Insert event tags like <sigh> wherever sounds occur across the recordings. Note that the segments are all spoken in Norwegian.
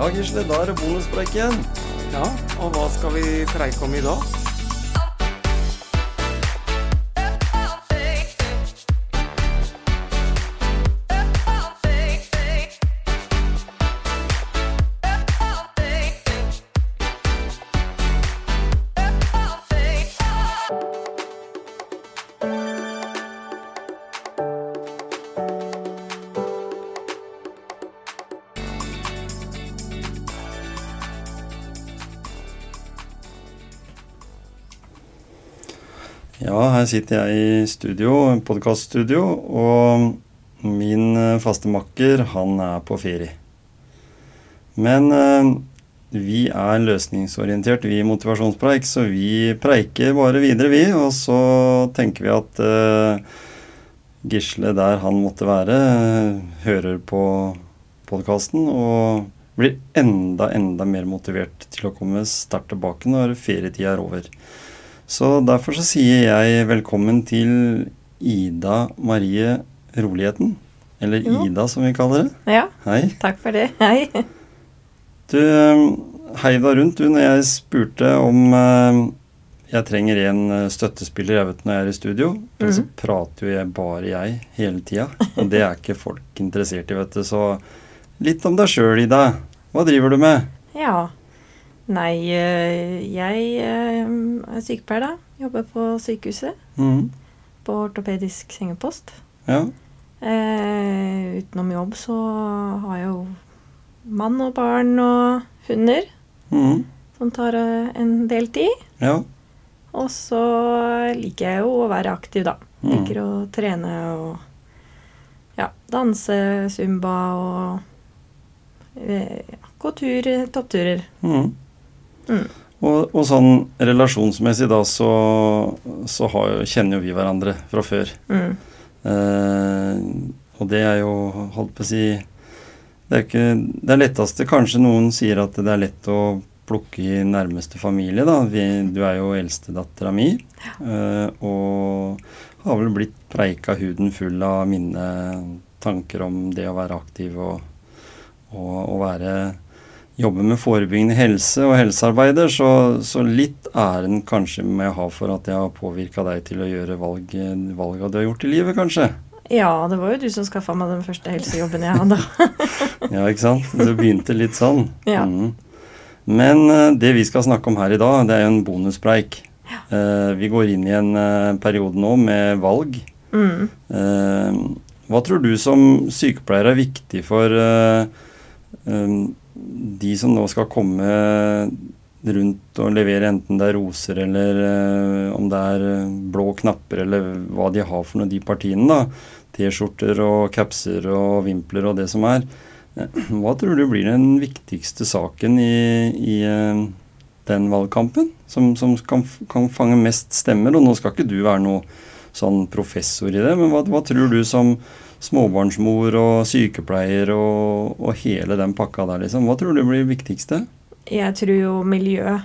Ja, Gisle, da er det bonuspreik igjen. Ja, og hva skal vi preike om i dag? Ja, her sitter jeg i studio, podkaststudio, og min eh, faste makker, han er på ferie. Men eh, vi er løsningsorientert, vi i Motivasjonspreik, så vi preiker bare videre, vi. Og så tenker vi at eh, Gisle, der han måtte være, hører på podkasten og blir enda, enda mer motivert til å komme sterkt tilbake når ferietida er over. Så derfor så sier jeg velkommen til Ida Marie Roligheten. Eller Jo. Ida, som vi kaller det. Ja, Hei. takk for det. Hei. Du eh, heiv deg rundt du når jeg spurte om eh, jeg trenger en eh, støttespiller jeg vet når jeg er i studio. For så Mhm. prater jo jeg bare jeg hele tida. Og det er ikke folk interessert i, vet du. Så litt om deg sjøl, Ida. Hva driver du med? Ja. Nei, eh, jeg eh, er sykepleier, da. Jobber på sykehuset. Mm. På ortopedisk sengepost. Ja. Eh, utenom jobb så har jeg jo mann og barn og hunder Mm. som tar eh, en del tid. ja. Og så liker jeg jo å være aktiv, da. Mm. Liker å trene og ja, danse, zumba og ja, gå tur, toppturer. Mhm. Mm. Og, og sånn relasjonsmessig da, så, så har, kjenner jo vi hverandre fra før. Mm. Eh, og det er jo, holdt på å si Det er ikke det er letteste Kanskje noen sier at det er lett å plukke i nærmeste familie, da. Vi, du er jo eldstedattera mi. eh, og har vel blitt preika huden full av mine tanker om det å være aktiv og, og, og være jobbe med forebyggende helse og helsearbeider, så, så litt æren kanskje må jeg ha for at jeg har påvirka deg til å gjøre valg, valga du har gjort i livet, kanskje. Ja, det var jo du som skaffa meg den første helsejobben jeg hadde. <laughs> Ja, ikke sant? Det begynte litt sånn. Ja. Mm. Men eh, det vi skal snakke om her i dag, det er jo en bonuspreik. Eh, vi går inn i en eh, periode nå med valg. Mm. Hva tror du som sykepleier er viktig for eh, de som nå skal komme rundt og levere enten det er roser eller eh, om det er eh, blå knapper eller hva de har for noe, de partiene, da. T-skjorter og capser og vimpler og det som er. Eh, Hva tror du blir den viktigste saken i, i den valgkampen? Som, som kan, kan fange mest stemmer? Og nå skal ikke du være noe sånn professor i det, men hva, hva tror du som småbarnsmor og sykepleier og, og hele den pakka der, liksom? Hva tror du blir viktigste? Jeg tror jo miljø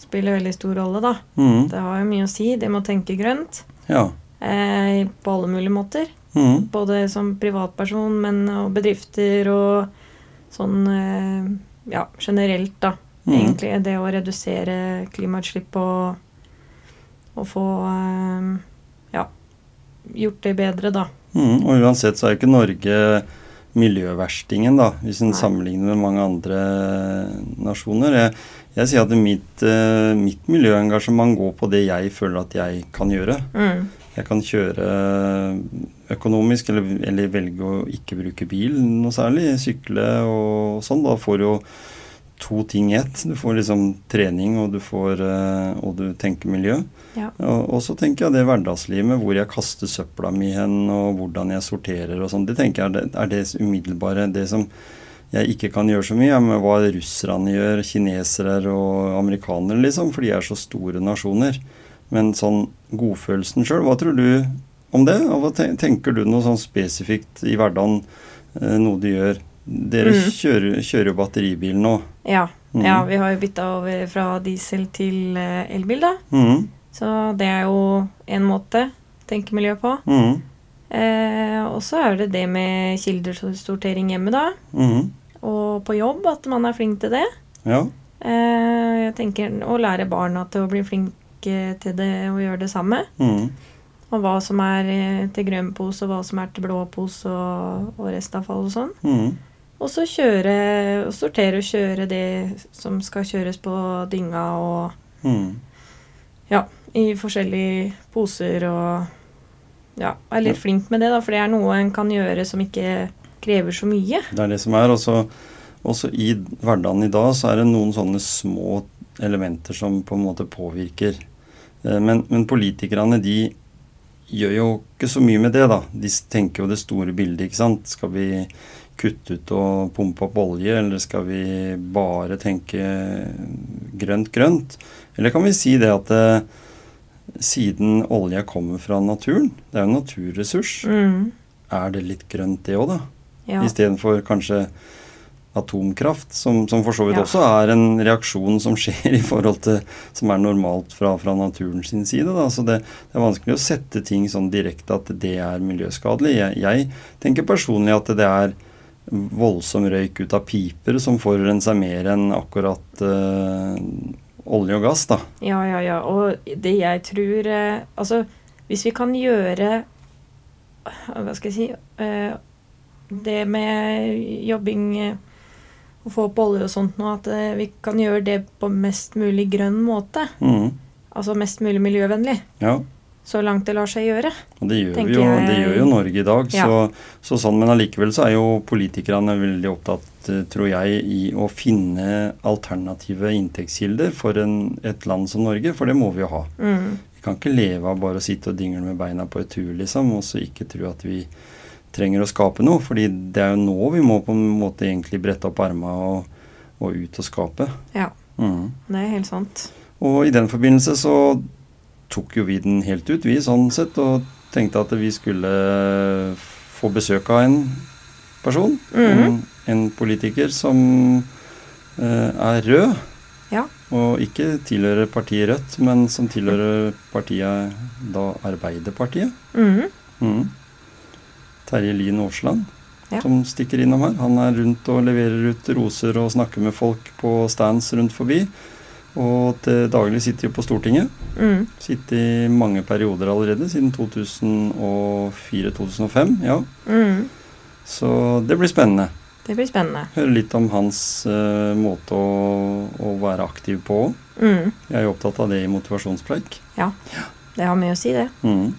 spiller veldig stor rolle, da. Mm. Det har jo mye å si. Det må tenke grønt. Ja. Eh, på alle mulige måter. Mm. Både som privatperson, men og bedrifter og sånn eh, Ja, generelt, da. Mm. Egentlig det å redusere klimautslipp og, og få eh, gjort det bedre, da. Mm, Og uansett så er jo ikke Norge miljøverstingen, da, hvis en sammenligner med mange andre nasjoner. Jeg, jeg sier at mitt, eh, mitt miljøengasjement går på det jeg føler at jeg kan gjøre. Mm. Jeg kan kjøre økonomisk, eller, eller velge å ikke bruke bil noe særlig. Sykle og sånn. Da får jo to ting i ett. Du får liksom trening, og du, får, eh, og du tenker miljø. Ja. Og, og så tenker jeg det hverdagslivet med hvor jeg kaster søpla mi hen, og hvordan jeg sorterer og sånn. Det tenker jeg er det, er det umiddelbare. Det som jeg ikke kan gjøre så mye, er med hva russerne gjør, kinesere og amerikanere, liksom. For de er så store nasjoner. Men sånn godfølelsen sjøl, hva tror du om det? Og hva tenker du noe sånn spesifikt i hverdagen, eh, noe du gjør? Dere Mm. kjører jo batteribil nå. Ja. Mm. ja, vi har jo bytta over fra diesel til eh, elbil, da. Mm. Så det er jo én måte å tenke miljø på. Mm. Eh, og så er det det med kildesortering hjemme, da. Mhm. og på jobb, at man er flink til det. Ja. Eh, jeg tenker å lære barna til å bli flinke til det og gjøre det samme. Mm. Og hva som er eh, til grønn pose, og hva som er til blå pose og, og restavfall og sånn. Og så kjøre, og sortere og kjøre det som skal kjøres på dynga og Mm. ja, i forskjellige poser og ja, er litt flink med det, da, for det er noe en kan gjøre som ikke krever så mye. Det er det som er. Også, også i hverdagen i dag så er det noen sånne små elementer som på en måte påvirker. Eh, Men, men politikerne de gjør jo ikke så mye med det, da. De tenker jo det store bildet, ikke sant. Skal vi kutte ut og pumpe opp olje, eller skal vi bare tenke grønt, grønt? Eller kan vi si det at eh, siden olje kommer fra naturen, det er jo en naturressurs, Mm, er det litt grønt det òg, da? ja. Istedenfor kanskje atomkraft, som, som for så vidt Ja. også er en reaksjon som skjer <laughs> i forhold til Som er normalt fra, fra naturen sin side. Da. Så det, det er vanskelig å sette ting sånn direkte at det er miljøskadelig. Jeg, jeg tenker personlig at det er voldsom røyk ut av piper som forurenser mer enn akkurat uh, olje og gass, da. Ja, ja, ja. Og det jeg tror uh, Altså, hvis vi kan gjøre Hva skal jeg si uh, Det med jobbing å få opp olje og sånt nå, at eh, vi kan gjøre det på mest mulig grønn måte. Mm. Altså mest mulig miljøvennlig. Ja. Så langt det lar seg gjøre. Og det gjør, vi jo, det gjør jo Norge i dag. Ja. Så, så sånn, Men allikevel så er jo politikerne veldig opptatt, eh, tror jeg, i å finne alternative inntektskilder for en, et land som Norge, for det må vi jo ha. Mm. Vi kan ikke leve av bare å sitte og dingle med beina på et tur, liksom, og så ikke tro at vi trenger å skape noe. fordi det er jo nå vi må på en måte egentlig brette opp arma og, og ut og skape. Ja, mm. det er helt sant. Og i den forbindelse så tok jo vi den helt ut, vi sånn sett, og tenkte at vi skulle få besøk av en person. Mhm. en, en politiker som eh, er rød, Ja. og ikke tilhører partiet Rødt, men som tilhører partiet da Arbeiderpartiet. Mm -hmm. mm. Terje Lien Aasland, Ja. som stikker innom her. Han er rundt og leverer ut roser og snakker med folk på stands rundt forbi. Og til daglig sitter jo på Stortinget. Mm. Sittet i mange perioder allerede, siden 2004-2005. Ja. Mm. Så det blir spennende. Det blir spennende. Høre litt om hans uh, måte å, å være aktiv på òg. Mm. Jeg er jo opptatt av det i motivasjonspreik. Det har mye å si, det. Mhm.